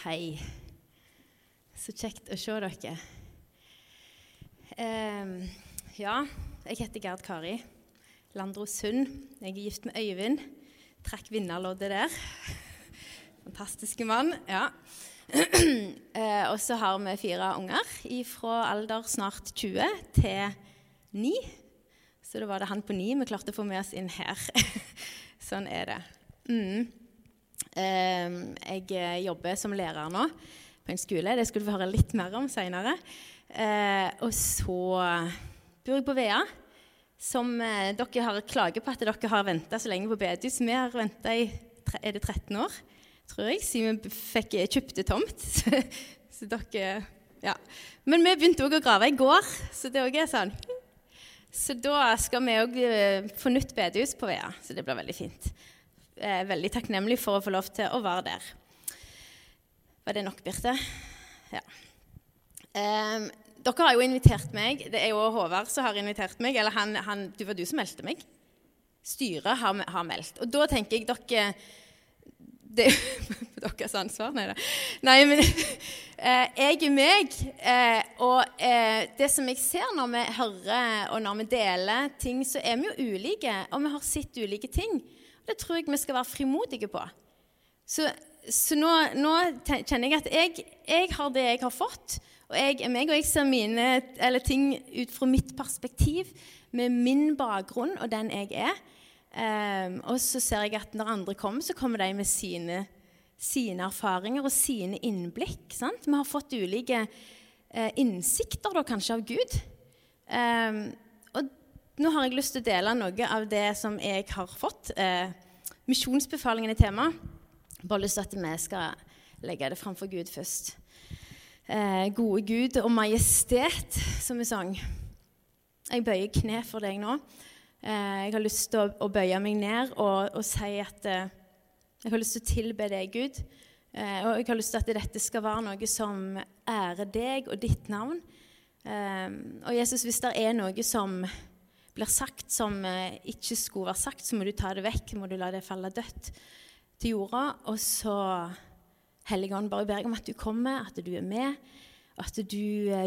Hei. Så kjekt å se dere. Ehm, ja, jeg heter Gerd Kari Landro Sund. Jeg er gift med Øyvind. Trakk vinnerloddet der. Fantastiske mann. ja. eh, og så har vi fire unger fra alder snart 20 til 9. Så da var det han på 9 vi klarte å få med oss inn her. sånn er det. Mm. Eh, jeg jobber som lærer nå på en skole. Det skulle du høre litt mer om seinere. Eh, og så bor jeg på Vea. Som eh, dere har klaget på at dere har venta så lenge på bedehus. Vi har venta i er det 13 år tror jeg, siden vi fikk kjøpte tomt. så dere Ja. Men vi begynte òg å grave i går, så det òg er sånn. Så da skal vi òg eh, få nytt bedehus på Vea, så det blir veldig fint. Er veldig takknemlig for å få lov til å være der. Var det nok, Birte? Ja. Um, dere har jo invitert meg. Det er jo Håvard som har invitert meg. Eller han, han, det var du som meldte meg. Styret har, har meldt. Og da tenker jeg dere det er deres ansvar. Nei da. Nei, men eh, jeg er meg. Eh, og eh, det som jeg ser når vi hører og når vi deler ting, så er vi jo ulike. Og vi har sett ulike ting. Det tror jeg vi skal være frimodige på. Så, så nå, nå, kjenner jeg at jeg, jeg, har det jeg har fått. Og jeg meg, og jeg ser mine, ting ut fra mitt perspektiv, med min bakgrunn og den jeg er. Um, og så ser jeg at når andre kommer, så kommer de med sine, sine erfaringer og sine innblikk. Sant? Vi har fått ulike uh, innsikter da, kanskje av Gud. Um, nå har jeg lyst til å dele noe av det som jeg har fått. Eh, misjonsbefalingen er tema. Bare lyst til at vi skal legge det framfor Gud først. Eh, gode Gud og majestet, som vi sang. Jeg bøyer kne for deg nå. Eh, jeg har lyst til å, å bøye meg ned og, og si at eh, jeg har lyst til å tilbe deg, Gud. Eh, og jeg har lyst til at dette skal være noe som ærer deg og ditt navn. Og Jesus, hvis det er noe som blir sagt som ikke skulle være sagt, så må du ta det vekk. Må du la det falle dødt til jorda. Og så, Hellige Ånd, bare ber jeg om at du kommer, at du er med, og at du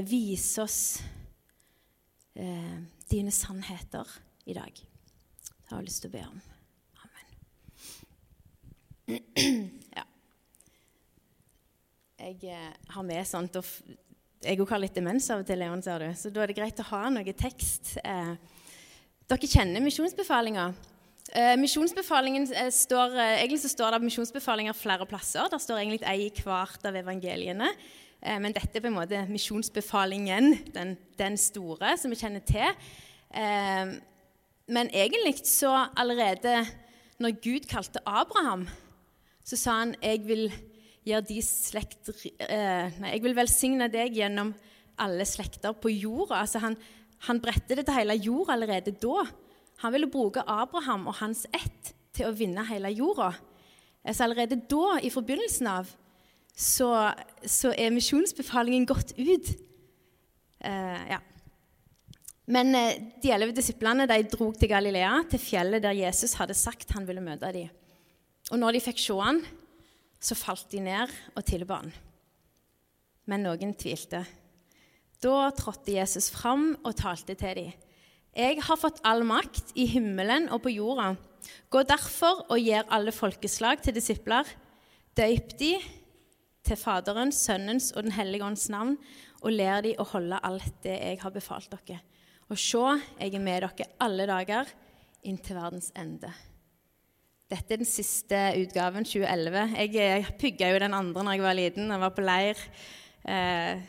viser oss eh, dine sannheter i dag. Det har jeg lyst til å be om. Amen. Ja. Jeg eh, har med sånt og Jeg har litt demens av og til, Leon, ser du. Så da er det greit å ha noe tekst. Eh, dere kjenner misjonsbefalinga. Eh, misjonsbefalingen eh, står, eh, Egentlig så står det misjonsbefalinger flere plasser. Der står egentlig ei i hvert av evangeliene. Men dette er på en måte misjonsbefalingen, den, den store, som vi kjenner til. Men egentlig så allerede når Gud kalte Abraham, så sa han jeg vil slekt, nei, jeg vil velsigne deg gjennom alle slekter på jorda. Altså han, han bredte det til hele jorda allerede da. Han ville bruke Abraham og hans ett til å vinne hele jorda. Så allerede da, i forbindelsen av, så, så er misjonsbefalingen gått ut. Uh, ja. Men eh, de elleve disiplene de dro til Galilea, til fjellet der Jesus hadde sagt han ville møte dem. Og når de fikk se han, så falt de ned og tilba han. Men noen tvilte. Da trådte Jesus fram og talte til dem. Jeg har fått all makt i himmelen og på jorda. Gå derfor og gjør alle folkeslag til disipler. Døyp de til Faderens, Sønnens og Den hellige ånds navn, og lær de å holde alt det jeg har befalt dere. Og se, jeg er med dere alle dager inn til verdens ende. Dette er den siste utgaven, 2011. Jeg, jeg pugga jo den andre når jeg var liten og var på leir. Eh,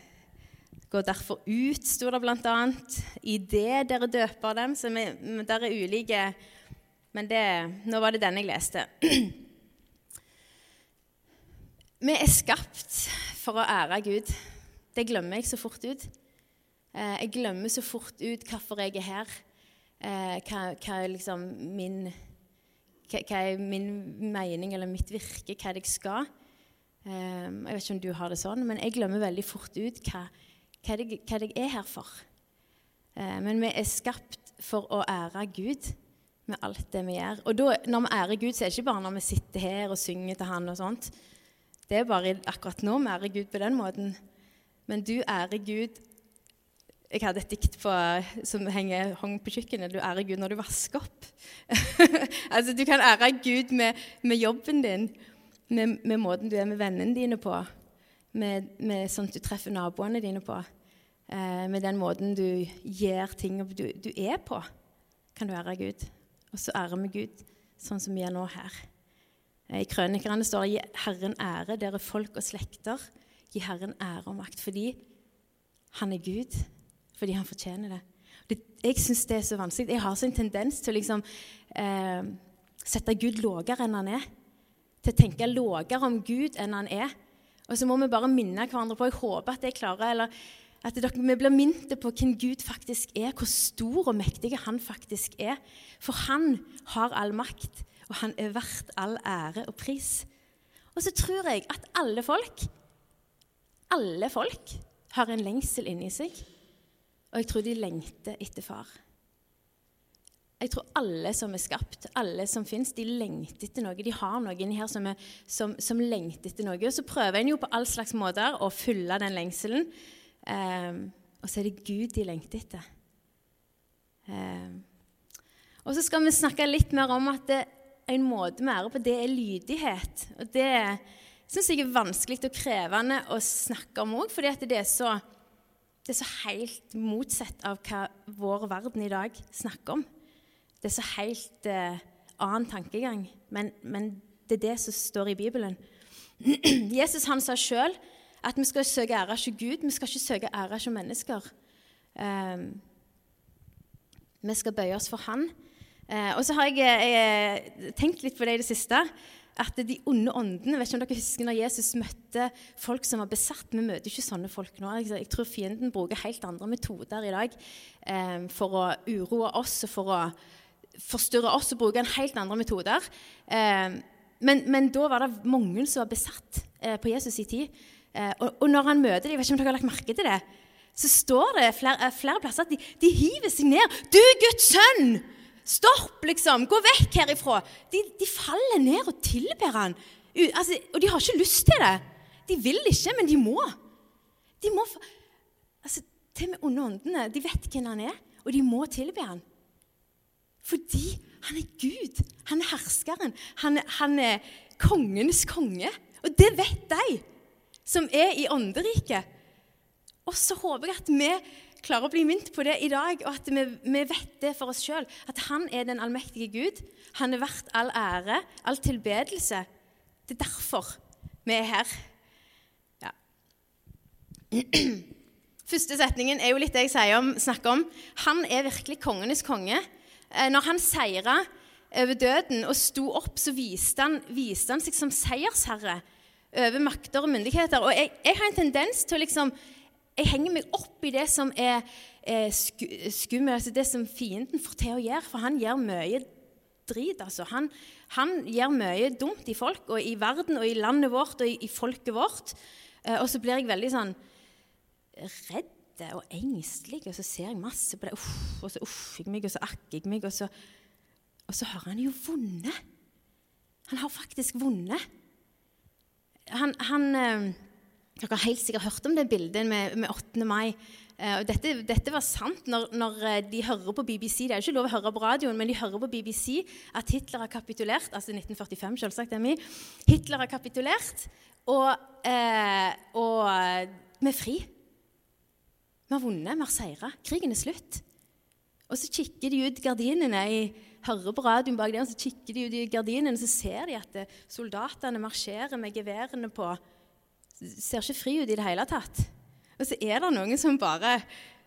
Gå derfor ut, sto det bl.a. I det dere døper dem. Så vi, der er ulike Men det, nå var det den jeg leste. Vi er skapt for å ære Gud. Det glemmer jeg så fort ut. Eh, jeg glemmer så fort ut hvorfor jeg er her. Eh, hva, hva, er liksom min, hva, er min mening eller mitt virke, hva er det jeg skal. Eh, jeg vet ikke om du har det sånn, men jeg glemmer veldig fort ut hva, hva, det, hva jeg er her for. Men vi er skapt for å ære Gud med alt det vi gjør. Og da, når vi ærer Gud, så er det ikke bare når vi sitter her og synger til Han og sånt. Det er bare akkurat nå vi ærer Gud på den måten. Men du ærer Gud Jeg hadde et dikt på, som henger, hang på kjøkkenet. Du ærer Gud når du vasker opp. altså, du kan ære Gud med, med jobben din, med, med, måten du er med vennene dine på, med, med sånn du treffer naboene dine på, eh, med den måten du gjør ting du, du er på, kan du ære Gud. Og så ærer vi Gud sånn som vi er nå her. Eh, I Krønikerne står 'Gi Herren ære, dere folk og slekter'. Gi Herren ære og makt fordi han er Gud, fordi han fortjener det. det jeg syns det er så vanskelig. Jeg har så en tendens til å liksom, eh, sette Gud lavere enn han er. Til å tenke lavere om Gud enn han er. Og så må vi bare minne hverandre på Jeg håper at jeg klarer eller at dere, vi blir minnet på hvem Gud faktisk er, hvor stor og mektig han faktisk er. For han har all makt og han er verdt all ære og pris. Og så tror jeg at alle folk, alle folk, har en lengsel inni seg. Og jeg tror de lengter etter far. Jeg tror alle som er skapt, alle som fins, de lengter etter noe. De har noe inni her som, er, som, som, lengter etter noe. Og så prøver en jo på all slags måter å fylle den lengselen. Um, og så er det Gud de lengter etter. Um, og så skal vi snakke litt mer om at det, en måte vi ærer på, det er lydighet. Og det syns jeg er vanskelig og krevende å snakke om òg, fordi det er, så, det er så helt motsatt av hva vår verden i dag snakker om. Det er så helt eh, annen tankegang, men, men, det er det som står i Bibelen. Jesus han sa sjøl at vi skal søke ære ikke Gud, vi skal ikke søke ære ikke mennesker. Um, vi skal bøye oss for Han. Eh, og så har jeg, jeg, eh, tenkt litt på det i det siste. At de onde åndene vet ikke om dere husker når Jesus møtte folk som var besatt. Vi møter ikke sånne folk nå. Jeg, tror fienden bruker helt andre metoder i dag eh, for å uroe oss og for å forstyrre oss. og bruke en helt andre metoder. Eh, men, men, da var det mange som var besatt eh, på Jesus' i tid. Eh, og, og, når han møter dem, jeg vet ikke om dere har lagt merke til det, så står det flere, flere plasser at de, de hiver seg ned. 'Du, Guds sønn!' Stopp, liksom! Gå vekk herifra! De, de faller ned og tilber han. Altså, og de har ikke lyst til det. De vil ikke, men de må. De må altså, Til og med onde åndene de vet hvem han er, og de må tilbe han. Fordi han er Gud. Han er herskeren. Han, han er kongenes konge. Og det vet de som er i ånderiket. Og så håper jeg at vi klarer å bli minnet på det i dag, og at vi, vi vet det for oss sjøl. At han er den allmektige Gud. Han er verdt all ære, all tilbedelse. Det er derfor vi er her. Ja. Første setningen er jo litt det jeg om, snakker om. Han er virkelig kongenes konge. Eh, når han seira over døden og sto opp, så viste han, viste han seg som seiersherre over makter og myndigheter. Og jeg, jeg har en tendens til å liksom jeg henger meg opp i det som er, er skummelt, altså det som fienden får til å gjøre. For han gjør mye drit, altså. Han, han, gjør mye dumt i folk, og i verden, og i landet vårt, og i, i folket vårt. Eh, og så blir jeg veldig sånn redd og engstelig, og så ser jeg masse på det. Uff, og så uffer jeg meg, og så akker jeg meg, og så, og så har han jo vunnet. Han har faktisk vunnet. Han, han eh, dere har helt sikkert hørt om det bildet med, med 8. mai. Uh, og dette, dette, var sant når, når, eh, de hører på BBC. Det er jo ikke lov å høre på radioen, men de hører på BBC at Hitler har kapitulert. Altså 1945, selvsagt. vi. Hitler har kapitulert, og, eh, og vi fri. Vi har vunnet, vi har seira. Krigen er slutt. Og så kikker de ut gardinene. Jeg hører på radioen bak der, så kikker de ut i gardinene, så ser de at soldatene marsjerer med geværene på ser ikke fri ut i det hele tatt. Og så er det noen som bare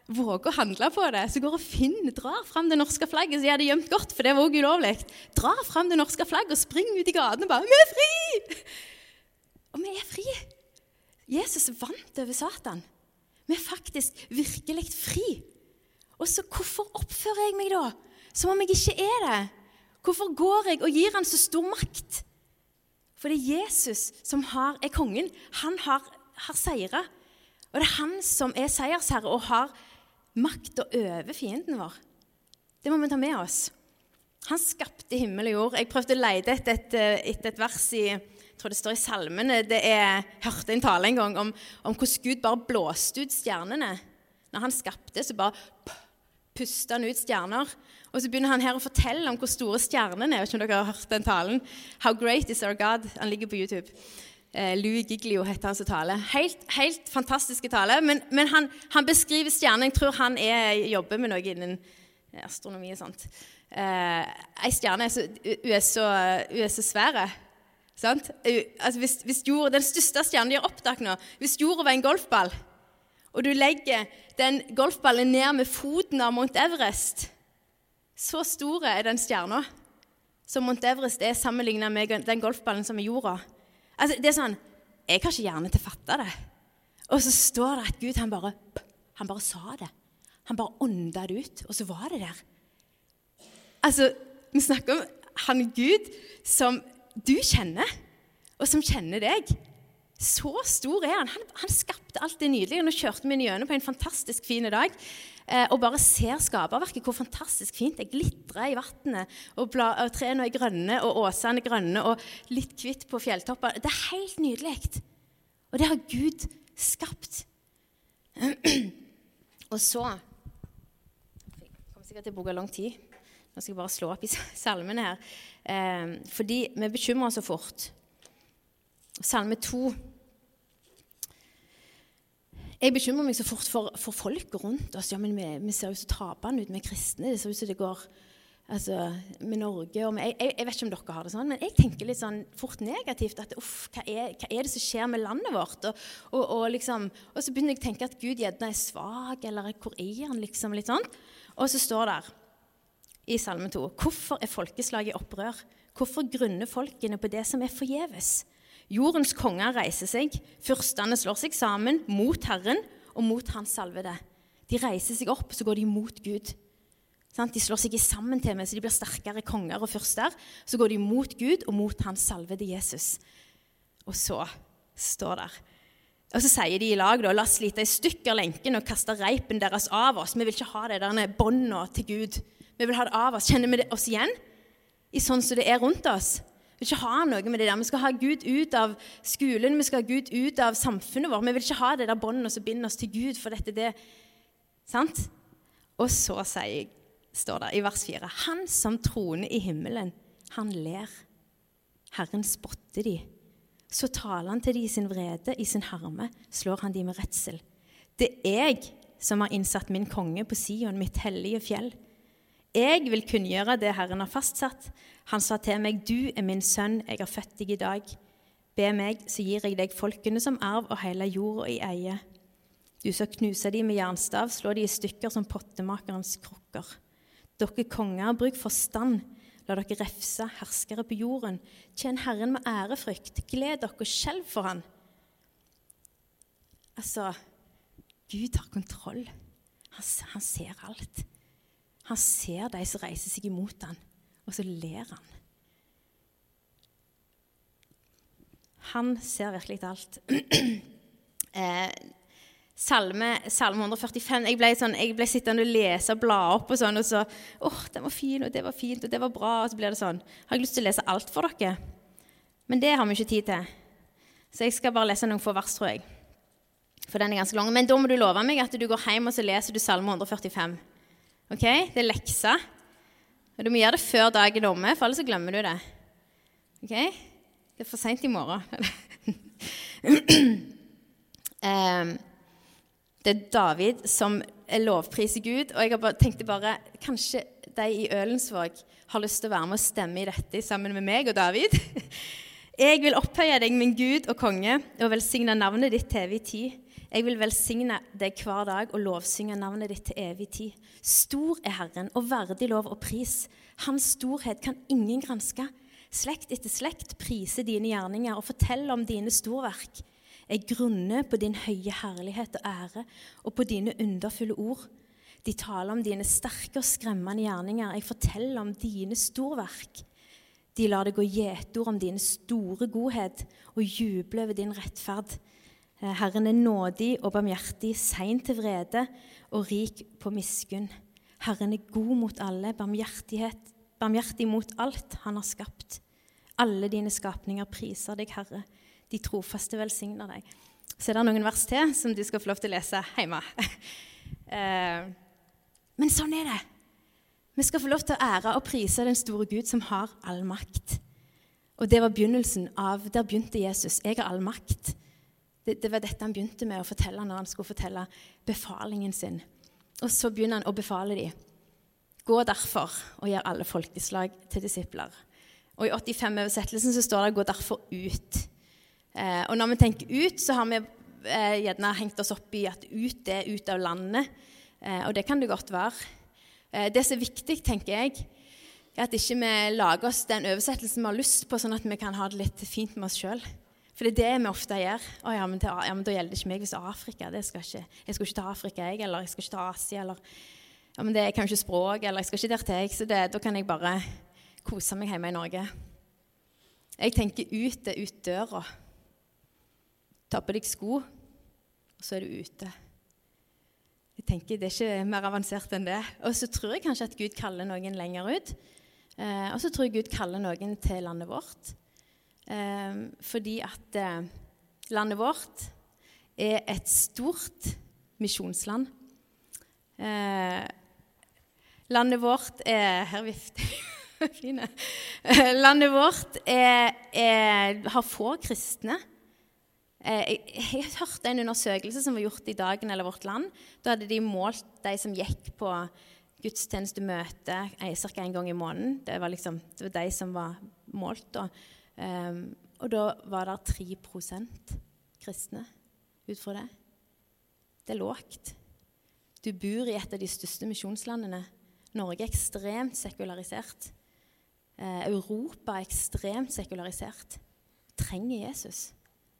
våger å handle på det. Så går og finner, drar fram det norske flagget, så de hadde gjemt godt, for det var også ulovlig. Drar fram det norske flagget og springer ut i gatene og bare 'Vi er fri!' Og vi er fri. Jesus vant over Satan. Vi er faktisk virkelig fri. Og så hvorfor oppfører jeg meg da som om jeg ikke er det? Hvorfor går jeg og gir han så stor makt? For det er Jesus som har, er kongen. Han har, har seira. Og det er han som er seiersherre og har makta over fienden vår. Det må vi ta med oss. Han skapte himmel og jord. Jeg prøvde å lete etter et, et, et vers i tror det står i salmene. Det er, hørte en tale en gang om, om hvordan Gud bare blåste ut stjernene. Når han skapte, så bare pusta han ut stjerner. Og så begynner han her å fortelle om hvor store stjernene er. Jeg vet ikke om dere har hørt den talen. How great is our God? Han ligger på YouTube. Eh, Louis Giglio heter hans tale. Helt, helt fantastiske tale. Men, men han, han, beskriver stjerner. Jeg tror han er, jobber med noe innen astronomi og sånt. Eh, stjerne er så, er så, er så svære. Altså hvis, hvis jord, den største stjernen de har oppdaget nå Hvis jorda var en golfball, og du legger den golfballen ned med foten av Mount Everest Så stor er den stjerna som Mount Everest er sammenlignet med den golfballen som er jorda. Altså, det er sånn Jeg har ikke hjerne til å fatte det. Og så står det at Gud han bare, han bare sa det. Han bare ånda det ut, og så var det der. Altså, Vi snakker om han Gud som du kjenner, og som kjenner deg. Så stor er han. Han, han skapte alt det nydelige. Nå kjørte vi gjennom på en fantastisk fin dag eh, og bare ser skaperverket, hvor fantastisk fint det glitrer i vannet. Og, og trærne er grønne, og åsene er grønne, og litt hvitt på fjelltopper. Det er helt nydelig. Og det har Gud skapt. og så Jeg kommer sikkert til å bruke lang tid. Nå skal jeg bare slå opp i salmene her. Eh, fordi vi bekymrer oss så fort. Salme 2 Jeg bekymrer meg så fort for, for folk rundt oss. Ja, men vi, vi ser jo så tapende ut, er kristne. Det ser ut som det går altså, med Norge og med, jeg, jeg, vet ikke om dere har det sånn, men jeg tenker litt sånn fort negativt. at uff, hva er, hva er det som skjer med landet vårt? Og, og, og, liksom, og så begynner jeg å tenke at Gud gjerne er svak, eller hvor er han? liksom, litt sånn. Og så står det i Salme 2. Hvorfor er folkeslaget i opprør? Hvorfor grunner folkene på det som er forgjeves? Jordens konger reiser seg, fyrstene slår seg sammen mot Herren og mot Hans salvede. De reiser seg opp, så går de mot Gud. De slår seg sammen til meg, så de blir sterkere konger og fyrster. Så går de mot Gud og mot Hans salvede Jesus. Og så står der og Så sier de i lag da, la oss slite i stykker lenken og kaste reipen deres av oss. Vi vil ikke ha det der bånda til Gud. Vi vil ha det av oss. Kjenner vi oss igjen i sånn som det er rundt oss? Vi vil ikke ha noe med det der. Vi skal ha Gud ut av skolen, vi skal ha Gud ut av samfunnet vårt. Vi vil ikke ha det der båndet som binder oss til Gud, for dette det Sant? Og så sier, står det i vers 4.: Han som troner i himmelen, han ler. Herren spotter de. Så taler han til de i sin vrede, i sin harme slår han de med redsel. Det er jeg som har innsatt min konge på Sion, mitt hellige fjell. Jeg vil kunngjøre det Herren har fastsatt. Han sa til meg, Du er min sønn, jeg har født deg i dag. Be meg, så gir jeg deg folkene som arv og hele jorda i eie. Du skal knuse de med jernstav, slå de i stykker som pottemakerens krukker. Dere konger, bruk forstand. La dere refse, herskere på jorden. Tjen Herren med ærefrykt. Gled dere, skjelv for Han. Altså Gud har kontroll. Han, han ser alt. Han ser de som reiser seg imot han, og så ler han. Han ser virkelig alt. eh, salme, salme, 145 Jeg ble, sånn, jeg ble sittende og lese og bla opp, og sånn, og så åh, oh, den var fin, og det var fint, og det var bra. Og så blir det sånn. Har jeg lyst til å lese alt for dere? Men det har vi ikke tid til. Så jeg skal bare lese noen få vers, tror jeg. For den er ganske lang. Men da må du love meg at du går hjem og så leser du Salme 145. Ok? Det er leksa. Og du må gjøre det før dagen er omme, for ellers så glemmer du det. Ok? Det er for seint i morgen. um, det er David som lovpriser Gud, og jeg tenkte bare Kanskje de i Ølensvåg har lyst til å være med og stemme i dette sammen med meg og David. Jeg vil opphøye deg, min Gud og konge, og velsigne navnet ditt til evig tid. Jeg vil velsigne deg hver dag og lovsynge navnet ditt til evig tid. Stor er Herren og verdig lov og pris. Hans storhet kan ingen granske. Slekt etter slekt priser dine gjerninger og forteller om dine storverk. Jeg grunner på din høye herlighet og ære og på dine underfulle ord. De taler om dine sterke og skremmende gjerninger. Jeg forteller om dine storverk. De lar det gå gjetord om dine store godhet og juble over din rettferd. Eh, Herren er nådig og barmhjertig, sein til vrede og rik på miskunn. Herren er god mot alle, barmhjertig mot alt han har skapt. Alle dine skapninger priser deg, Herre. De trofaste velsigner deg. Så er det noen vers til som du skal få lov til å lese hjemme. Eh, men sånn er det. Vi skal få lov til å ære og prise den store Gud som har all makt. Og det var begynnelsen av Der begynte Jesus. Jeg har all makt. Det, det, var dette han begynte med å fortelle når han skulle fortelle befalingen sin. Og så begynner han å befale dem. Gå derfor og gjør alle folkeslag til disipler. Og I 85-oversettelsen så står det 'gå derfor ut'. Eh, og når vi tenker ut, så har vi eh, gjerne hengt oss opp i at ut er ut av landet. Eh, og det kan det godt være. Eh, det som er viktig, tenker jeg, er at ikke vi lager oss den oversettelsen vi har lyst på, sånn at vi kan ha det litt fint med oss sjøl. For det er det vi ofte gjør. Å, ja, men, til, ja, men Da gjelder det ikke meg hvis det Afrika. Det skal ikke, jeg skal ikke ta Afrika, jeg. Eller jeg skal ikke ta Asia. Eller ja, men det er kanskje språk. Eller jeg skal ikke der til, jeg. Så det, da kan jeg bare kose meg hjemme i Norge. Jeg tenker ut er ut døra. Ta på deg sko, og så er du ute. Jeg tenker Det er ikke mer avansert enn det. Og så tror jeg kanskje at Gud kaller noen lenger ut. Eh, og så tror jeg Gud kaller noen til landet vårt. Eh, fordi at eh, landet vårt er et stort misjonsland. Eh, landet vårt er Her vifter Fine. Eh, landet vårt er, er, har få kristne. Jeg, jeg hørte en undersøkelse som var gjort i Dagen eller Vårt Land. Da hadde de målt de som gikk på gudstjenestemøte ca. en gang i måneden. Det var, liksom, det var de som var målt. da. Um, og da var det 3 kristne ut fra det. Det er lågt. Du bor i et av de største misjonslandene. Norge er ekstremt sekularisert. Eh, Europa er ekstremt sekularisert. Trenger Jesus.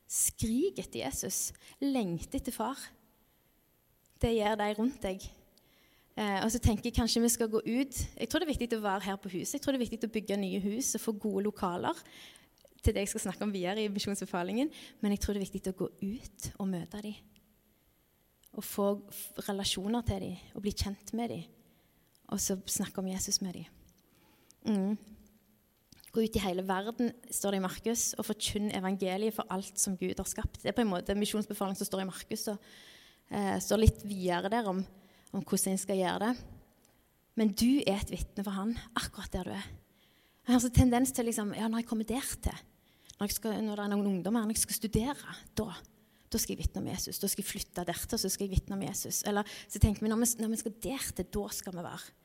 Skrik etter Jesus. Lengte etter far. Det gjør de rundt deg. Eh, og så tenker jeg kanskje vi skal gå ut. Jeg tror det er viktig å være her på huset. Jeg tror det er viktig å bygge nye hus og få gode lokaler til det jeg skal snakke om videre i misjonsbefalingen. Men jeg tror det er viktig å gå ut og møte dem. Og få relasjoner til dem og bli kjent med dem. Og så snakke om Jesus med dem. Mm. Gå ut i hele verden, står det i Markus, og forkynn evangeliet for alt som Gud har skapt. Det er på en måte misjonsbefaling som står i Markus. og eh, står litt videre der om, om hvordan en skal gjøre det. Men du er et vitne for han, akkurat der du er. Jeg har så tendens til liksom, ja, når jeg kommer der til, når, skal, når det er noen ungdommer når jeg skal studere, da, da skal jeg vitne om Jesus. Da skal jeg flytte dertil, så skal jeg vitne om Jesus. Eller så tenker vi vi, når vi skal der til, da skal vi være.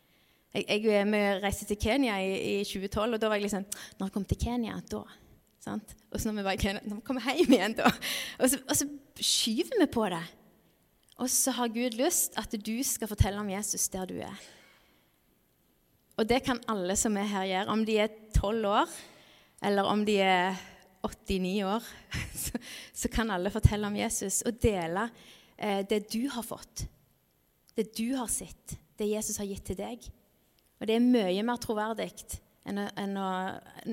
Jeg, jeg, vi reiste til Kenya i, i, 2012, og da var jeg liksom Når jeg kom til Kenya, da sant? Og så når vi var i Kenya, når vi kommer hjem igjen, da og så, og så skyver vi på det. Og så har Gud lyst at du skal fortelle om Jesus der du er. Og det kan alle som er her, gjøre. Om de er tolv år, eller om de er 89 år, så, så, kan alle fortelle om Jesus og dele eh, det du har fått, det du har sett, det Jesus har gitt til deg. Og det er mye mer troverdig enn, enn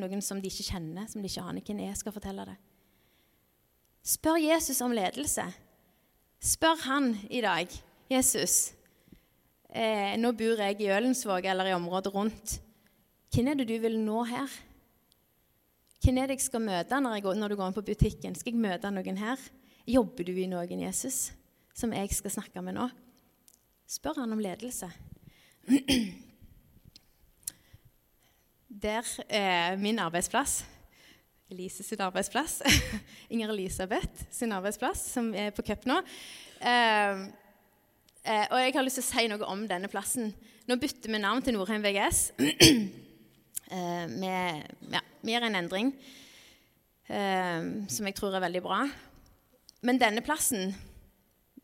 noen som de ikke kjenner, som de ikke aner hvem er, skal fortelle det. Spør Jesus om ledelse. Spør han i dag. Jesus, eh, nå bor jeg i Ølensvåg eller i området rundt. Hvem er det du vil nå her? Hvem er det jeg skal møte når, går, når, du går inn på butikken? Skal jeg møte noen her? Jobber du i noen, Jesus, som jeg skal snakke med nå? Spør han om ledelse. Der er min arbeidsplass. Elise sin arbeidsplass. Inger Elisabeth sin arbeidsplass, som er på cup nå. Eh, eh, og jeg har lyst til å si noe om denne plassen. Nå bytter vi navn til Nordheim VGS. uh, med, ja, vi gjør en endring eh, som jeg tror er veldig bra. Men denne plassen,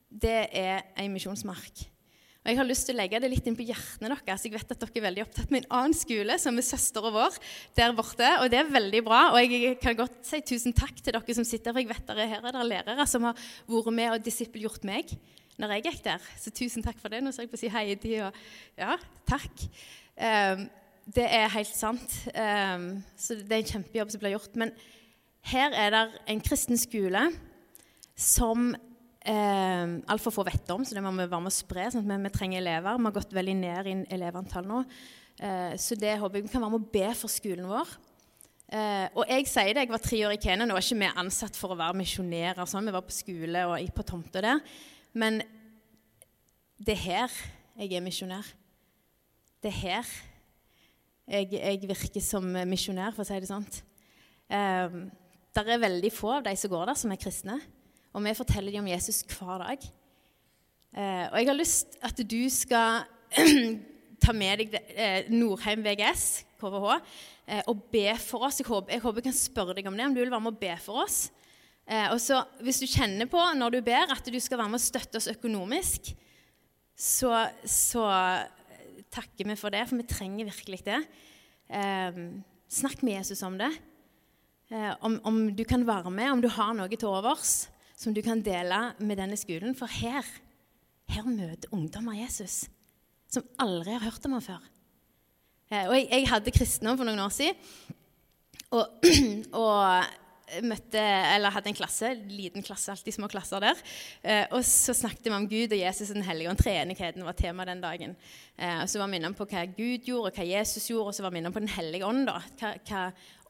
det er ei misjonsmark. Og Jeg har lyst til å legge det litt inn på hjertene deres. Jeg vet at dere er veldig opptatt med en annen skole, som er søstera vår der borte. Og det er veldig bra. Og jeg kan godt si tusen takk til dere som sitter her. For jeg vet dere her er det lærere som har vært med og disippelgjort meg når jeg gikk der. Så tusen takk for det. Nå skal jeg på å si til og Ja, takk. Um, det er helt sant. Um, så det er en kjempejobb som blir gjort. Men her er det en kristen skole som um, altfor få vet om, så det må vi være med å spre. sånn at vi, vi, trenger elever. Vi har gått veldig ned i elevantall nå. Eh, så det håper jeg vi kan være med å be for skolen vår. Eh, og jeg sier det, jeg var tre år i Kenya. Nå var ikke vi ansatt for å være misjonærer. Sånn. Vi var på skole og på tomta der. Men det er her jeg er misjonær. Det er her jeg, jeg virker som misjonær, for å si det sånn. Eh, det er veldig få av de som går der, som er kristne. Og vi forteller dem om Jesus hver dag. Eh, og jeg har lyst at du skal ta med deg eh, Nordheim VGS, KVH, eh, og be for oss. Jeg håper, jeg håper, jeg kan spørre deg om det, om du vil være med og be for oss. Og så Hvis du kjenner på når du ber at du skal være med og støtte oss økonomisk, så, så takker vi for det, for vi trenger virkelig det. Snakk med Jesus om det. Om, om, du kan være med, om du har noe til overs som du kan dele med denne skolen. For her, her møter ungdommer Jesus som aldri har hørt om ham før. Eh, og jeg, jeg hadde kristendom for noen år siden. Og, og møtte, hadde en klasse, liten klasse, alltid små klasser der. Eh, og så snakket vi om Gud og Jesus og Den hellige ånd. Treenigheten var tema den dagen. Eh, og så var vi innom på hva Gud gjorde, og hva Jesus gjorde, og så var vi innom på Den hellige ånd. da, hva, hva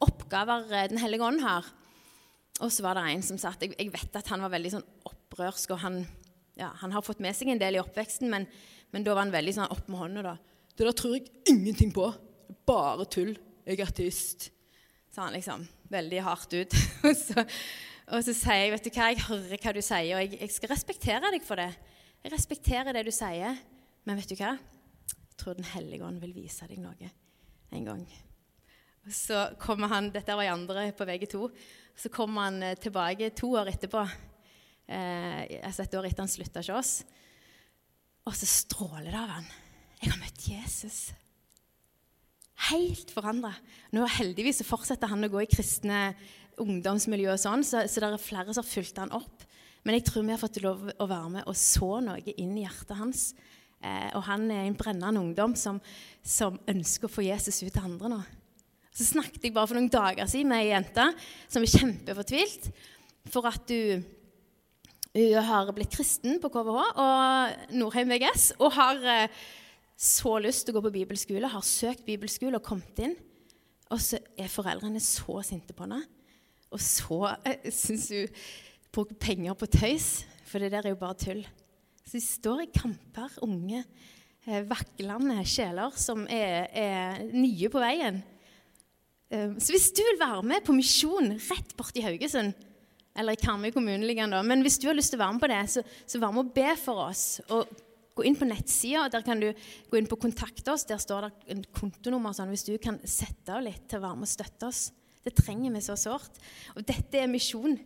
oppgaver Den hellige ånd har. Og så var det en som sa at jeg, jeg, vet at han var veldig sånn opprørsk, og han, ja, han har fått med seg en del i oppveksten, men men da var han veldig sånn opp med hånda. da. Det der tror jeg ingenting på. Bare tull. Jeg er artist. Sa han liksom veldig hardt ut. og, så, og så sier jeg, vet du hva, jeg hører hva du sier, og jeg, jeg, skal respektere deg for det. Jeg respekterer det du sier, men vet du hva? Jeg tror Den hellige ånd vil vise deg noe en gang. Så kommer han, Dette var i andre på VG2. Så kommer han eh, tilbake to år etterpå. Eh, altså et år etter han slutta hos oss. Og så stråler det av han. Jeg har møtt Jesus. Helt forandra. Heldigvis fortsetter han å gå i kristne ungdomsmiljø, og sånn, så, så det er flere som har fulgt han opp. Men jeg tror vi har fått lov å være med og så noe inn i hjertet hans. Eh, og han er en brennende ungdom som, som, ønsker å få Jesus ut til andre nå. Så snakket jeg bare for noen dager siden med ei jente som er kjempefortvilt for at du hun har blitt kristen på KVH og Nordheim VGS og har eh, så lyst til å gå på bibelskole, har søkt bibelskole og kommet inn. Og så er foreldrene så sinte på henne. Og så eh, syns hun bruker penger på tøys, for det der er jo bare tull. Så de står i kamper, unge, eh, vaklende sjeler som er, er nye på veien. Så hvis du vil være med på misjon rett borti Haugesund eller i Karmøy kommune liggende. Men hvis du har lyst til å være med på det, så, så vær med og be for oss. Og gå inn på nettsida. Der kan du gå inn på 'Kontakt oss'. Der står det en kontonummer. Sånn, hvis du kan sette av litt til å være med og støtte oss. Det trenger vi så sårt. Og dette er misjon.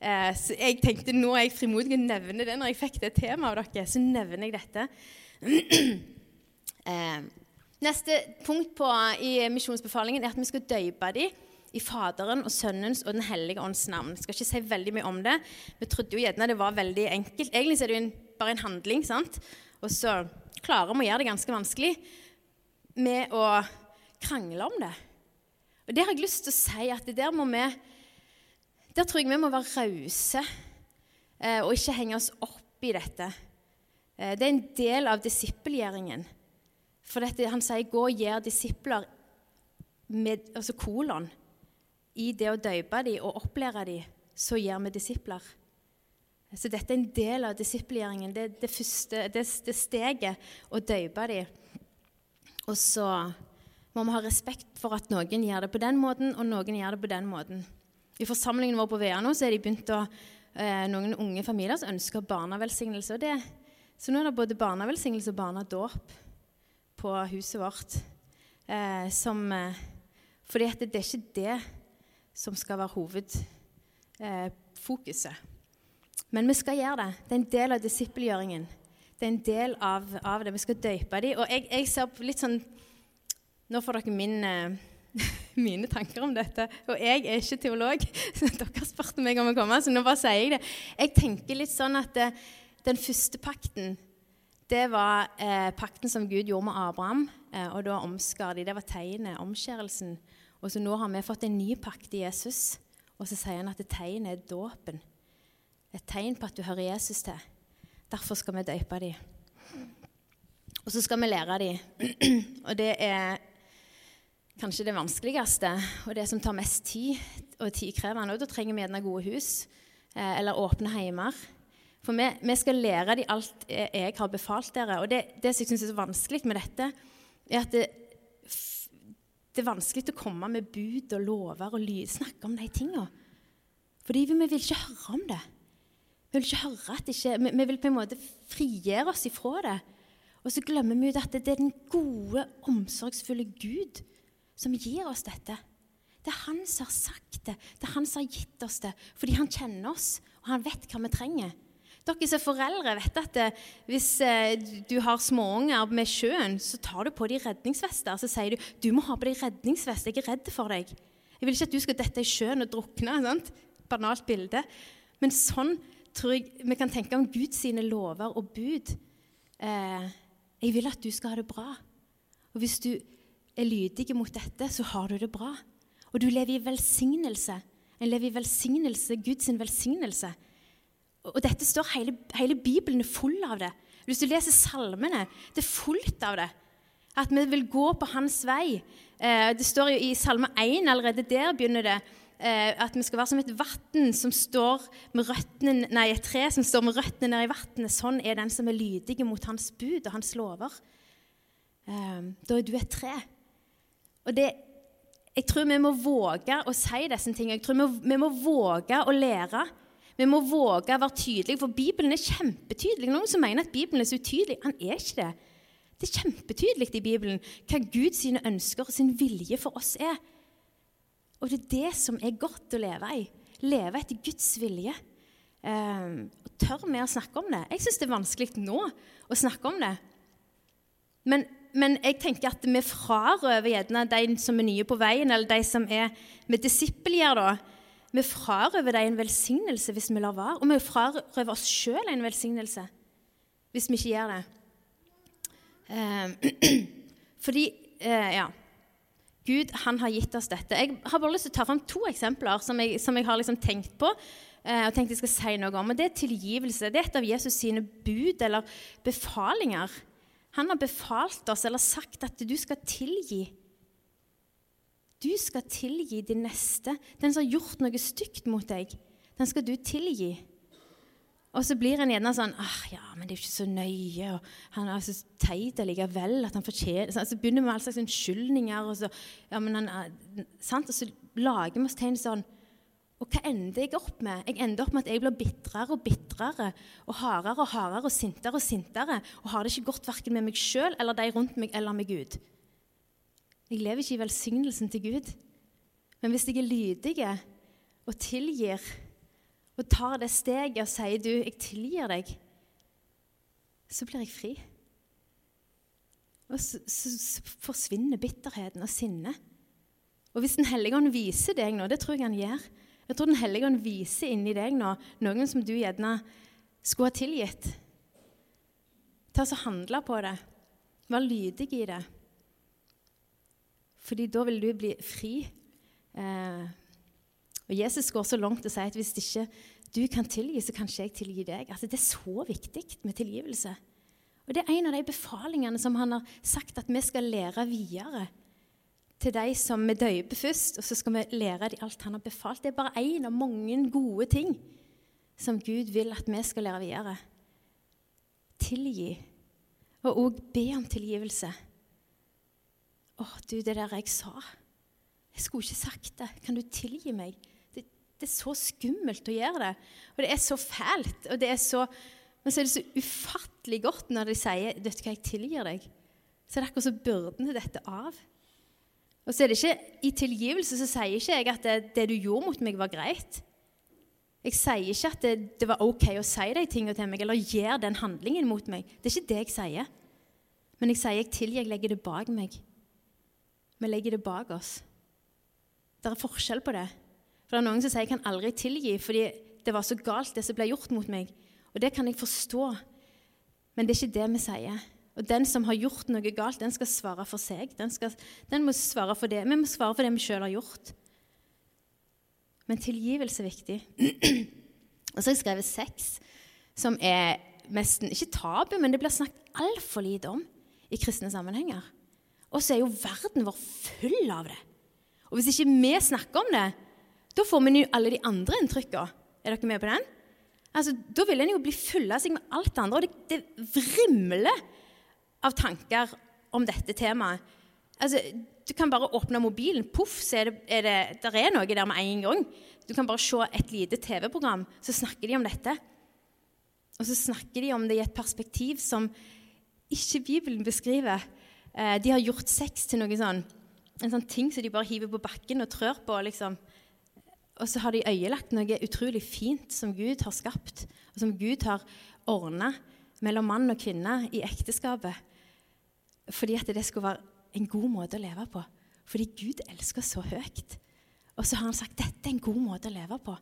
Eh, så jeg tenkte nå er jeg frimodig å nevne det når jeg fikk det temaet av dere. Så nevner jeg dette. neste punkt på, i misjonsbefalingen er at vi skal døype dem i Faderen og Sønnens og Den hellige ånds navn. Jeg skal ikke si veldig mye om det. Vi trodde jo gjerne det var veldig enkelt. Egentlig er det jo en, bare en handling, sant? og så klarer vi å gjøre det ganske vanskelig med å krangle om det. Og det har jeg lyst til å si at der må vi Der tror jeg vi må være rause eh, og ikke henge oss opp i dette. Eh, det er en del av disippelgjøringen. For dette, han sier 'gå og gjør disipler' med altså kolon i det å døype dem og opplære dem, så gjør vi disipler. Så dette er en del av disippelgjøringen. Det, det, første, det, det steget å døype dem. Og så må vi ha respekt for at noen gjør det på den måten, og noen gjør det på den måten. I forsamlingen vår på Vea nå så er de begynt å, eh, noen unge familier som ønsker barnevelsignelse. Det, så nå er det både barnevelsignelse og barnedåp på huset vårt. Eh, som, eh, fordi det, det er ikke det som skal være hovedfokuset. Eh, Men vi skal gjøre det. Det er en del av disippelgjøringen. Det er en del av, av det. Vi skal døype dem. Og jeg, jeg, ser litt sånn Nå får dere min, eh, mine tanker om dette. Og jeg er ikke teolog, så dere spurte meg om å komme, så nå bare sier jeg det. Jeg tenker litt sånn at eh, den første pakten det var eh, pakten som Gud gjorde med Abraham, eh, og da omskar de. Det var tegnet, omskjærelsen. Og så nå har vi fått en ny pakt i Jesus, og så sier han at tegnet er dåpen. Et tegn på at du hører Jesus til. Derfor skal vi døpe dem. Og så skal vi lære dem. og det er kanskje det vanskeligste og det som tar mest tid og tidkrevende. Og da trenger vi gjerne gode hus eh, eller åpne heimer. For vi, vi, skal lære dem alt jeg har befalt dere. Og det, det som jeg syns er så vanskelig med dette, er at det, det er vanskelig å komme med bud og lover og lyd, snakke om de tingene. Fordi vi, vi vil ikke høre om det. Vi vil ikke høre at det ikke, vi, vi vil på en måte frigjøre oss ifra det. Og så glemmer vi ut at det er den gode, omsorgsfulle Gud som gir oss dette. Det er han som har sagt det, det er han som har gitt oss det, fordi han kjenner oss, og han vet hva vi trenger. Dere som er foreldre vet at det, eh, hvis eh, du har småunger med sjøen, så tar du på dem redningsvester. Så sier du du må ha på deg redningsvest, jeg er redd for deg. Jeg vil ikke at du skal dette i sjøen og drukne. Sant? Banalt bilde. Men sånn tror jeg vi kan tenke om Guds lover og bud. Eh, jeg vil at du skal ha det bra. Og hvis du er lydig mot dette, så har du det bra. Og du lever i velsignelse. En lever i velsignelse, Guds velsignelse. Og dette står hele, hele Bibelen er full av det. Hvis du leser salmene, det er fullt av det. At vi vil gå på hans vei. Eh, det står jo i Salme 1 allerede der begynner det eh, at vi skal være som et vatten som står med røttene, nei, et tre som står med røttene ned i vannet. Sånn er den som er lydig mot hans bud og hans lover. Eh, da er du et tre. Og det, jeg tror vi må våge å si disse tingene. Jeg tror vi, vi må våge å lære. Vi må våge å være tydelige, for Bibelen er kjempetydelig. Noen som mener at Bibelen er så utydelig. Han er ikke det. Det er kjempetydelig i Bibelen hva Guds ønsker og sin vilje for oss er. Og det er det som er godt å leve i. Leve etter Guds vilje. Um, tør vi å snakke om det? Jeg syns det er vanskelig nå å snakke om det. Men, men jeg tenker at vi frarøver gjerne de som er nye på veien, eller de som er med disippelgjør, da. Vi frarøver dem en velsignelse hvis vi lar være. Og vi frarøver oss sjøl en velsignelse hvis vi ikke gjør det. Eh, fordi eh, Ja. Gud han har gitt oss dette. Jeg har bare lyst til å ta fram to eksempler som jeg, som jeg har liksom tenkt på. Eh, og tenkt jeg skal si noe om, og Det er tilgivelse. Det er et av Jesus sine bud eller befalinger. Han har befalt oss eller sagt at du skal tilgi. Du skal tilgi din neste. Den som har gjort noe stygt mot deg, den skal du tilgi. Og så blir en gjerne sånn ah, ja, men det er jo ikke så nøye. og Han er så teit allikevel at han fortjener Så altså, begynner vi med all slags unnskyldninger. Og så, ja, men han sant? Og så lager vi oss tegn sånn. Og hva ender jeg opp med? Jeg ender opp med at jeg blir bitrere og bitrere og hardere og hardere og sintere og sintere og har det ikke godt verken med meg sjøl eller de rundt meg eller med Gud. Jeg lever ikke i velsignelsen til Gud. Men hvis jeg er lydig og tilgir og tar det steget og sier du, 'Jeg tilgir deg', så blir jeg fri. Og så, så, så forsvinner bitterheten og sinnet. Og hvis Den hellige ånd viser deg nå, det tror jeg han gjør Jeg tror Den hellige ånd viser inni deg nå noen som du gjerne skulle ha tilgitt. Ta og handle på det. Vær lydig i det. Fordi da vil du bli fri. Eh, og Jesus går så langt og sier at hvis ikke du kan tilgi, så kan ikke jeg tilgi deg. Altså, det er så viktig med tilgivelse. Og Det er en av de befalingene som han har sagt at vi skal lære videre til de som vi døper først, og så skal vi lære dem alt han har befalt. Det er bare én av mange gode ting som Gud vil at vi skal lære videre. Tilgi, og òg be om tilgivelse. Å, du, det der jeg sa Jeg skulle ikke sagt det. Kan du tilgi meg? Det er så skummelt å gjøre det. Og det er så fælt. og det er så, Men så er det så ufattelig godt når de sier 'Vet du hva, jeg tilgir deg'. Så er det akkurat så byrden dette av. Og så er det ikke, I tilgivelse så sier ikke jeg at det, det, du gjorde mot meg, var greit. Jeg sier ikke at det, det var OK å si de tingene til meg eller gjøre den handlingen mot meg. Det er ikke det jeg sier. Men jeg sier jeg tilgir, jeg legger det bak meg. Vi legger det bak oss. Det er forskjell på det. For det er noen som sier 'jeg kan aldri tilgi' fordi det var så galt, det som ble gjort mot meg. Og det kan jeg forstå, men det er ikke det vi sier. Og den som har gjort noe galt, den skal svare for seg. Den, skal, den må svare for det. Vi må svare for det vi sjøl har gjort. Men tilgivelse er viktig. Og så har jeg skrevet sex, som er nesten ikke tabu, men det blir snakket altfor lite om i kristne sammenhenger. Og så er jo verden vår full av det. Og hvis ikke vi snakker om det, da får vi jo alle de andre inntrykkene. Er dere med på den? Altså, Da vil en jo bli full av seg med alt det andre. Og det, det vrimler av tanker om dette temaet. Altså, Du kan bare åpne mobilen, poff, så er det, er det der er noe der med en gang. Du kan bare se et lite TV-program, så snakker de om dette. Og så snakker de om det i et perspektiv som ikke Bibelen beskriver. Eh, de har gjort sex til noe sånn, en sånn ting som de bare hiver på bakken og trør på. liksom. Og så har de øyelagt noe utrolig fint som Gud har skapt, og som Gud har ordna mellom mann og kvinne i ekteskapet. Fordi at det skulle være en god måte å leve på. Fordi Gud elsker så høyt. Og så har han sagt dette er en god måte å leve på.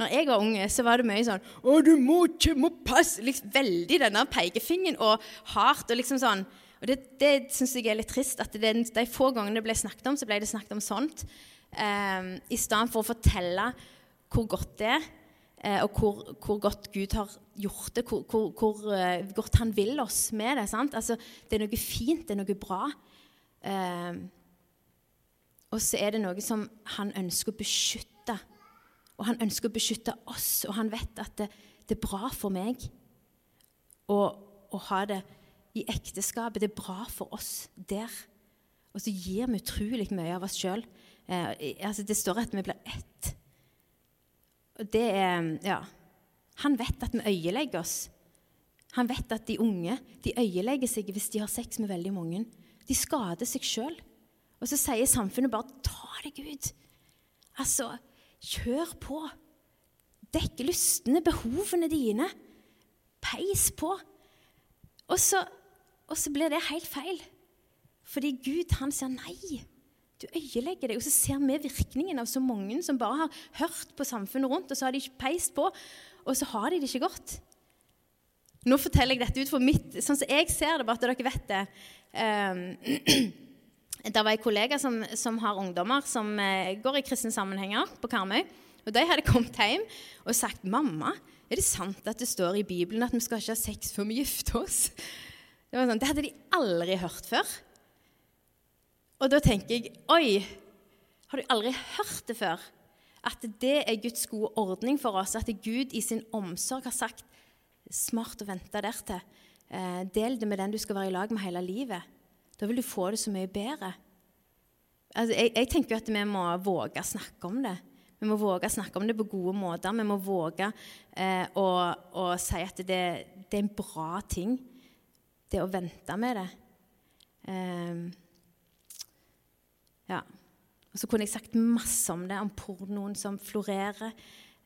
Når jeg var unge, så var det mye sånn 'Å, du må ikke må passe liksom Veldig denne pekefingeren og hardt. og liksom sånn. Og Det, det syns jeg er litt trist. at det, De få gangene det ble snakket om, så ble det snakket om sånt. Eh, I stedet for å fortelle hvor godt det er, eh, og hvor, hvor, godt Gud har gjort det, hvor, hvor, hvor uh, godt han vil oss med det. sant? Altså, det er noe fint, det er noe bra. Eh, og så er det noe som han ønsker å beskytte. Og han ønsker å beskytte oss, og han vet at det, det er bra for meg å, å, ha det i ekteskapet. Det er bra for oss der. Og så gir vi utrolig mye av oss sjøl. Eh, altså det står at vi blir ett. Og det er Ja. Han vet at vi øyelegger oss. Han vet at de unge de øyelegger seg hvis de har sex med veldig mange. De skader seg sjøl. Og så sier samfunnet bare 'ta deg ut'. Altså, kjør på. Dekk lystne, behovene dine. Peis på. Og så, og så blir det helt feil. Fordi Gud, han sier nei. Du øyelegger deg. Og så ser vi virkningen av så mange som bare har hørt på samfunnet rundt, og så har de ikke peist på, og så har de det ikke godt. Nå forteller jeg dette ut for mitt, sånn som jeg ser det, bare at dere vet det. Um, Det var en kollega som, som har ungdommer som eh, går i kristne sammenhenger på Karmøy. Og De hadde kommet hjem og sagt 'Mamma, er det sant at det står i Bibelen at vi skal ikke ha sex før vi gifter oss?' Det, sånn, det hadde de aldri hørt før. Og da tenker jeg 'Oi, har du aldri hørt det før?' At det er Guds gode ordning for oss. At Gud i sin omsorg har sagt 'Smart å vente dertil'. Eh, del det med den du skal være i lag med hele livet. Da vil du få det så mye bedre. Altså, jeg, jeg, tenker at vi må våge å snakke om det. Vi må våge å snakke om det på gode måter. Vi må våge eh, å, å, si at det, det, er en bra ting, det å vente med det. Eh, ja. Og så kunne jeg sagt masse om det, om pornoen som florerer,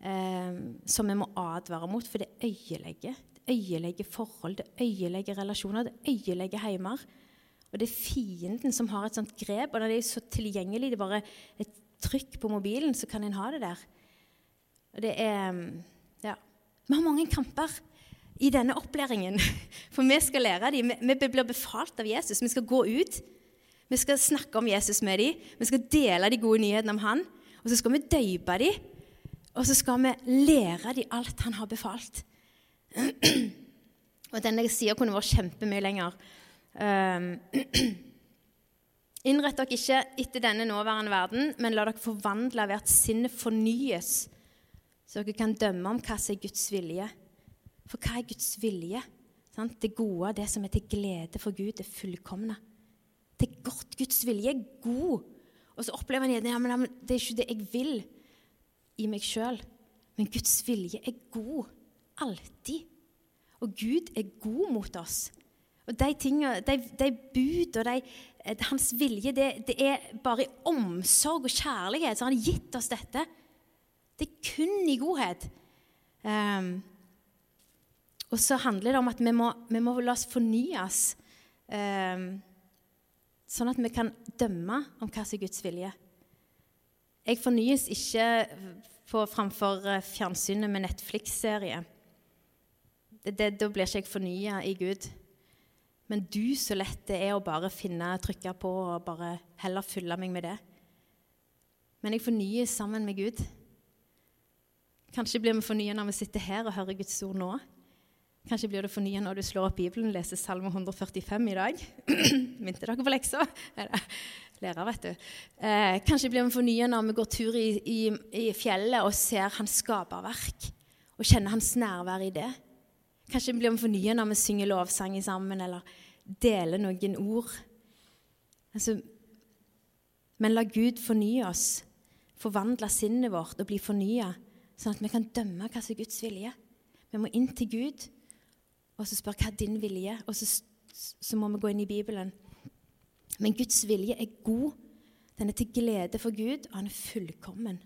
eh, som vi må advare mot, for det øyelegger. Det øyelegger forhold, det øyelegger relasjoner, det øyelegger heimer. Og det er fienden som har et sånt grep, og når det er så tilgjengelig, det er bare et trykk på mobilen, så kan en ha det der. Og det er mm, Ja. Vi har mange kamper i denne opplæringen, for vi skal lære dem. Vi blir befalt av Jesus. Vi skal gå ut. Vi skal snakke om Jesus med dem. Vi skal dele de gode nyhetene om han. Og så skal vi døype dem. Og så skal vi lære dem alt han har befalt. Og denne sida kunne vært kjempemye lenger. Um, Innrett dere ikke etter denne nåværende verden, men la dere forvandle ved at sinnet fornyes, så dere kan dømme om hva som er Guds vilje. For hva er Guds vilje? Sant? Det gode, det som er til glede for Gud, det fullkomne. Det er godt. Guds vilje er god. Og så opplever en ja, men det er ikke det jeg vil i meg sjøl. Men Guds vilje er god. Alltid. Og Gud er god mot oss. Og de, tingene, de, de bud og de, eh, hans vilje, det, det, er bare i omsorg og kjærlighet. Så han har gitt oss dette. Det er kun i godhet. Um, og så handler det om at vi må, vi må la oss fornyes, um, sånn at vi kan dømme om hva som er Guds vilje. Jeg fornyes ikke på, framfor eh, fjernsynet med Netflix-serie. Da blir ikke jeg fornya i Gud. Men du, så lett det er å bare finne, trykke på og bare heller fylle meg med det. Men jeg fornyes sammen med Gud. Kanskje blir vi fornyet når vi sitter her og hører Guds ord nå. Kanskje blir du fornya når du slår opp Bibelen og leser Salme 145 i dag. Minte dere på leksa? Lærer, vet du. Eh, kanskje blir vi fornya når vi går tur i, i, i, fjellet og ser hans skaperverk og kjenner hans nærvær i det. Kanskje blir vi fornya når vi synger lovsanger sammen eller deler noen ord. Altså, men la Gud fornye oss, forvandle sinnet vårt og bli fornya, sånn at vi kan dømme hva som er Guds vilje. Vi må inn til Gud og så spør hva er din vilje, og så, så må vi gå inn i Bibelen. Men Guds vilje er god. Den er til glede for Gud, og han er fullkommen.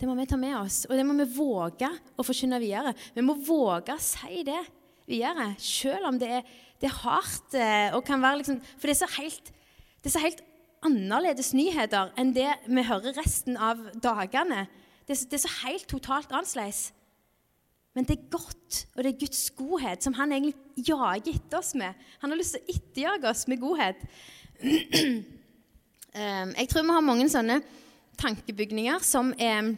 Det må vi ta med oss, og det må vi våge å forkynne videre. Vi må våge å si det videre, selv om det er, det er hardt. Eh, og kan være liksom, For det er, så helt, det er så helt annerledes nyheter enn det vi hører resten av dagene. Det er, det er så helt totalt annerledes. Men det er godt, og det er Guds godhet som han egentlig jager etter oss med. Han har lyst til å etterjage oss med godhet. Ehm, jeg tror vi har mange sånne tankebygninger som er,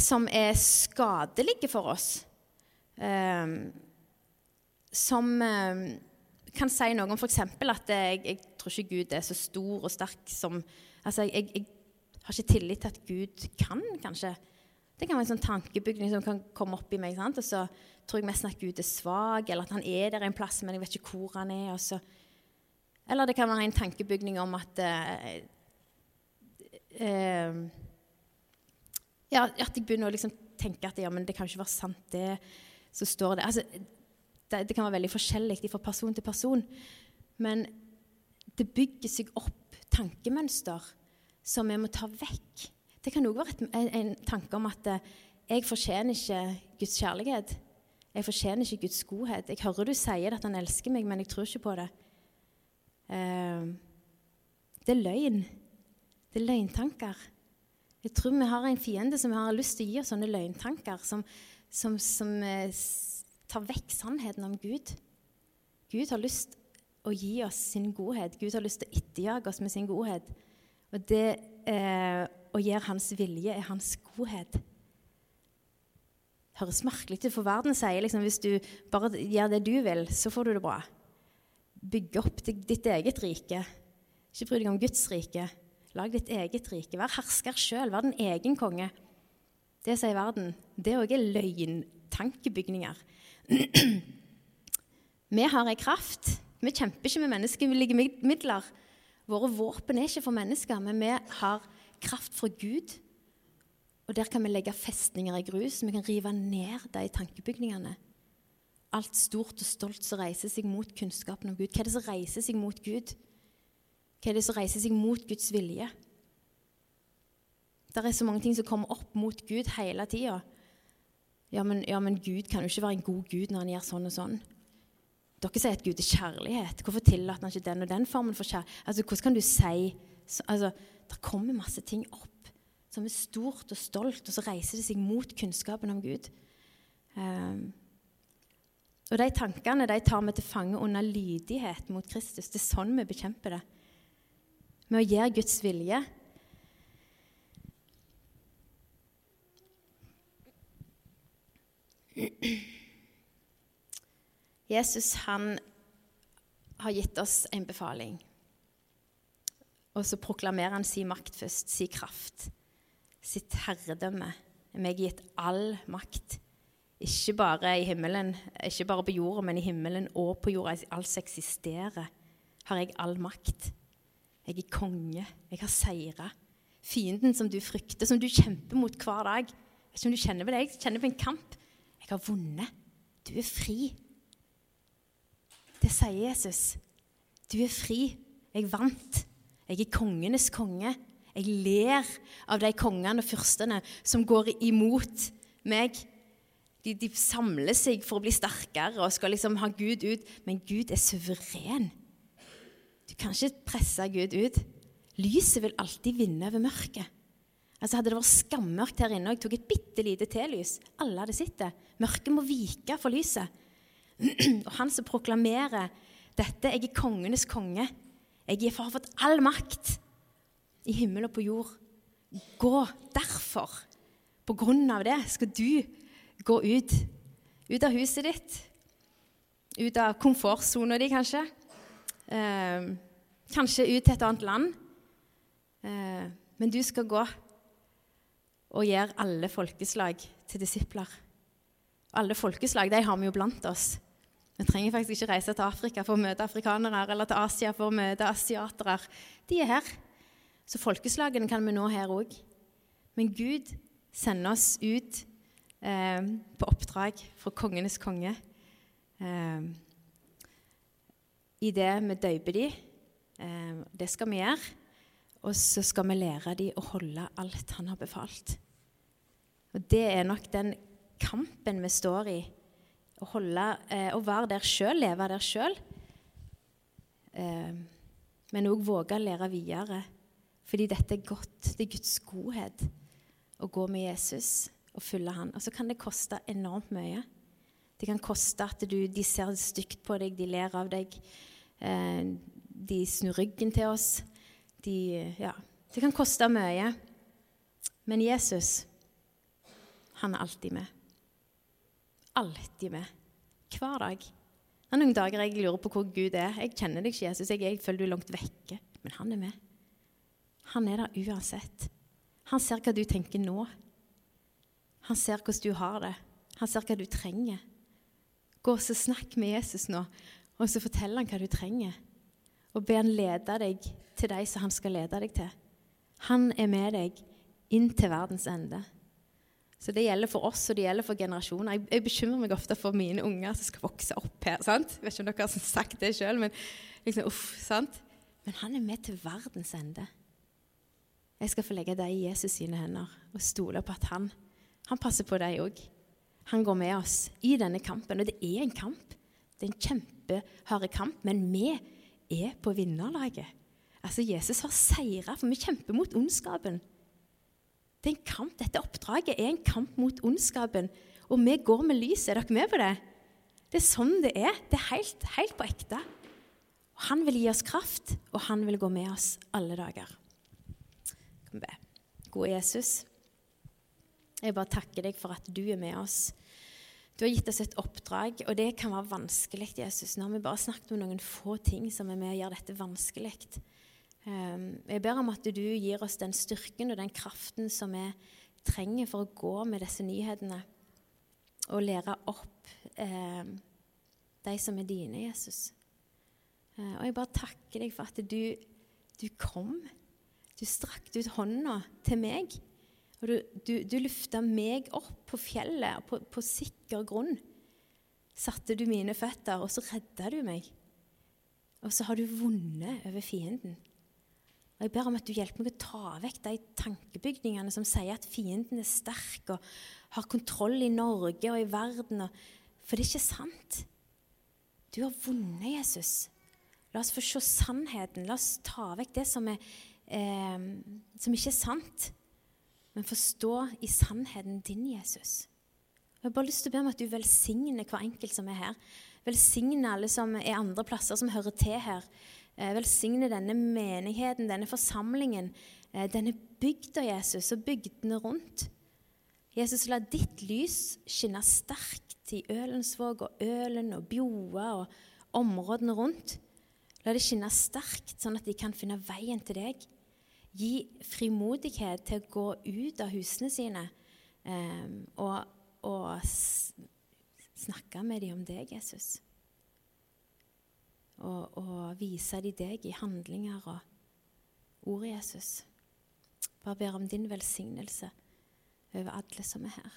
som er skadelige for oss. Ehm, som ehm, kan si noe om f.eks. at jeg, jeg, tror ikke Gud er så stor og sterk som Altså, jeg, jeg, har ikke tillit til at Gud kan, kanskje. Det kan være en sånn tankebygning som kan komme opp i meg. Sant? Og så tror jeg mest at Gud er svak, eller at han er der en plass, men jeg vet ikke hvor han er. Så. Eller det kan være en tankebygning om at uh, uh, Ja, at jeg begynner å liksom tenke at ja, men det kan ikke være sant, det som står der. Altså, det, det, kan være veldig forskjellig fra person til person. Men det bygger seg opp tankemønster som vi må ta vekk. Det kan òg være et, en, en, tanke om at eh, jeg fortjener ikke Guds kjærlighet. Jeg fortjener ikke Guds godhet. Jeg hører du sier at han elsker meg, men jeg tror ikke på det. Uh, det er løgn. Det er løgntanker. Jeg tror vi har en fiende som har lyst til å gi oss sånne løgntanker, som, som, som uh, tar vekk sannheten om Gud. Gud har lyst til å gi oss sin godhet. Gud har lyst til å etterjage oss med sin godhet. Og det eh, å gjør hans vilje er hans godhet. Høres merkelig ut, for verden sier liksom hvis du bare gjør det du vil, så får du det bra. Bygg opp ditt eget rike. Ikke bry deg om Guds rike. Lag ditt eget rike. Vær hersker sjøl. Vær din egen konge. Det sier verden. Det òg er løgntankebygninger. Vi har ei kraft. Vi kjemper ikke med menneskelige midler. Våre våpen er ikke for mennesker, men vi har kraft fra Gud. Og der kan vi legge festninger i grus. Vi kan rive ned de tankebygningene. Alt stort og stolt som reiser seg mot kunnskapen om Gud. Hva er det som reiser seg mot Gud? Hva er det som reiser seg mot Guds vilje? Det er så mange ting som kommer opp mot Gud hele tida. Ja, ja, men Gud kan jo ikke være en god Gud når han gjør sånn og sånn. Dere sier at Gud er kjærlighet. Hvorfor tillater han ikke den og den formen for kjærlighet? Altså, hvordan kan du si altså, Det kommer masse ting opp som er stort og stolt, og så reiser det seg mot kunnskapen om Gud. Um, og de tankene de tar vi til fange under lydighet mot Kristus. Det er sånn vi bekjemper det. Med å gjøre Guds vilje. Jesus han har gitt oss en befaling. Og så proklamerer han sin makt først, sin kraft, sitt herredømme. Meg gitt all makt. Ikke bare i himmelen, ikke bare på jorda, men i himmelen og på jorda. Alt som eksisterer, har jeg all makt. Jeg er konge. Jeg har seira. Fienden som du frykter, som du kjemper mot hver dag. Jeg vet ikke om du kjenner på det. Jeg kjenner på en kamp. Jeg har vunnet. Du er fri. Det sier Jesus. Du er fri. Jeg vant. Jeg er kongenes konge. Jeg ler av de kongene og fyrstene som går imot meg. De, de, samler seg for å bli sterkere og skal liksom ha Gud ut. Men Gud er suveren. Du kan ikke presse Gud ut. Lyset vil alltid vinne over mørket. Altså Hadde det vært skammørkt her inne og jeg tok et bitte lite telys, alle hadde sett det. Mørket må vike for lyset. Og han som proklamerer dette 'Jeg er kongenes konge'. Jeg gir far fått all makt i himmel og på jord. Gå derfor. På grunn av det skal du gå ut. Ut av huset ditt, ut av komfortsona di, kanskje. Eh, kanskje ut til et annet land. Eh, men du skal gå og gjøre alle folkeslag til disipler. Alle folkeslag de har vi jo blant oss. Vi trenger faktisk ikke reise til Afrika for å møte afrikanere eller til Asia for å møte asiatere. De er her. Så folkeslagene kan vi nå her òg. Men Gud sender oss ut eh, på oppdrag fra kongenes konge. Eh, I det vi døyper de. Eh, det skal vi gjøre. Og så skal vi lære dem å holde alt han har befalt. Og det er nok den kampen vi står i. Å, holde, eh, å være der sjøl, leve der sjøl. Eh, men òg våge å lære videre. Fordi dette er godt. Det er Guds godhet å gå med Jesus og følge han. Og så kan det koste enormt mye. Det kan koste at du, de ser stygt på deg, de ler av deg. Eh, de snur ryggen til oss. De, ja, det kan koste mye. Men Jesus, han er alltid med. Alltid med. Hver dag. Det er noen dager jeg lurer på hvor Gud er. Jeg kjenner deg ikke, Jesus. Jeg, jeg føler du er langt vekke. Men han er med. Han er der uansett. Han ser hva du tenker nå. Han ser hvordan du har det. Han ser hva du trenger. Gå og snakk med Jesus nå, og så fortell han hva du trenger. Og be han lede deg til de som han skal lede deg til. Han er med deg inn til verdens ende. Så det gjelder for oss, og det gjelder for generasjoner. Jeg, jeg bekymrer meg ofte for mine unger som skal vokse opp her. sant? Jeg vet ikke om dere har sagt det sjøl, men liksom, uff, sant? Men han er med til verdens ende. Jeg skal få legge deg i Jesus sine hender og stole på at han, han passer på deg òg. Han går med oss i denne kampen, og det er en kamp. Det er en kjempehard kamp, men vi er på vinnerlaget. Altså, Jesus har seira, for vi kjemper mot ondskapen. Det er en kamp. Dette oppdraget er en kamp mot ondskapen. Og vi går med lyset. Er dere med på det? Det er sånn det er. Det er helt, helt på ekte. Og han vil gi oss kraft, og han vil gå med oss alle dager. Kan be. Gode Jesus, jeg bare takker deg for at du er med oss. Du har gitt oss et oppdrag, og det kan være vanskelig, Jesus. Nå har vi bare snakket om noen få ting som er med å gjøre dette vanskelig. Ehm, jeg ber om at du gir oss den styrken og den kraften som vi trenger for å gå med disse nyhetene og lære opp eh, de som er dine, Jesus. Eh, og jeg bare takker deg for at du, du kom. Du strakte ut hånda til meg. Og du, du, du løfta meg opp på fjellet, på, på sikker grunn. Satte du mine føtter, og så redda du meg. Og så har du vunnet over fienden. Og Jeg ber om at du hjelper meg å ta vekk de tankebygningene som sier at fienden er sterk og har kontroll i Norge og i verden. For det er ikke sant. Du har vunnet, Jesus. La oss få se sannheten. La oss ta vekk det som, er, eh, som ikke er sant, men forstå i sannheten din, Jesus. Jeg har bare lyst til å be om at du velsigner hver enkelt som er her. Velsigne alle som er andre plasser, som hører til her. Eh, velsigne denne menigheten, denne forsamlingen, eh, denne bygda, Jesus, og bygdene rundt. Jesus, la ditt lys skinne sterkt i Ølensvåg og Ølen og Bjoa og områdene rundt. La det skinne sterkt, sånn at de kan finne veien til deg. Gi frimodighet til å gå ut av husene sine um, og, og snakke med dem om deg, Jesus og, og vise de deg i handlinger og ord, Jesus. Bare ber om din velsignelse over alle som er her.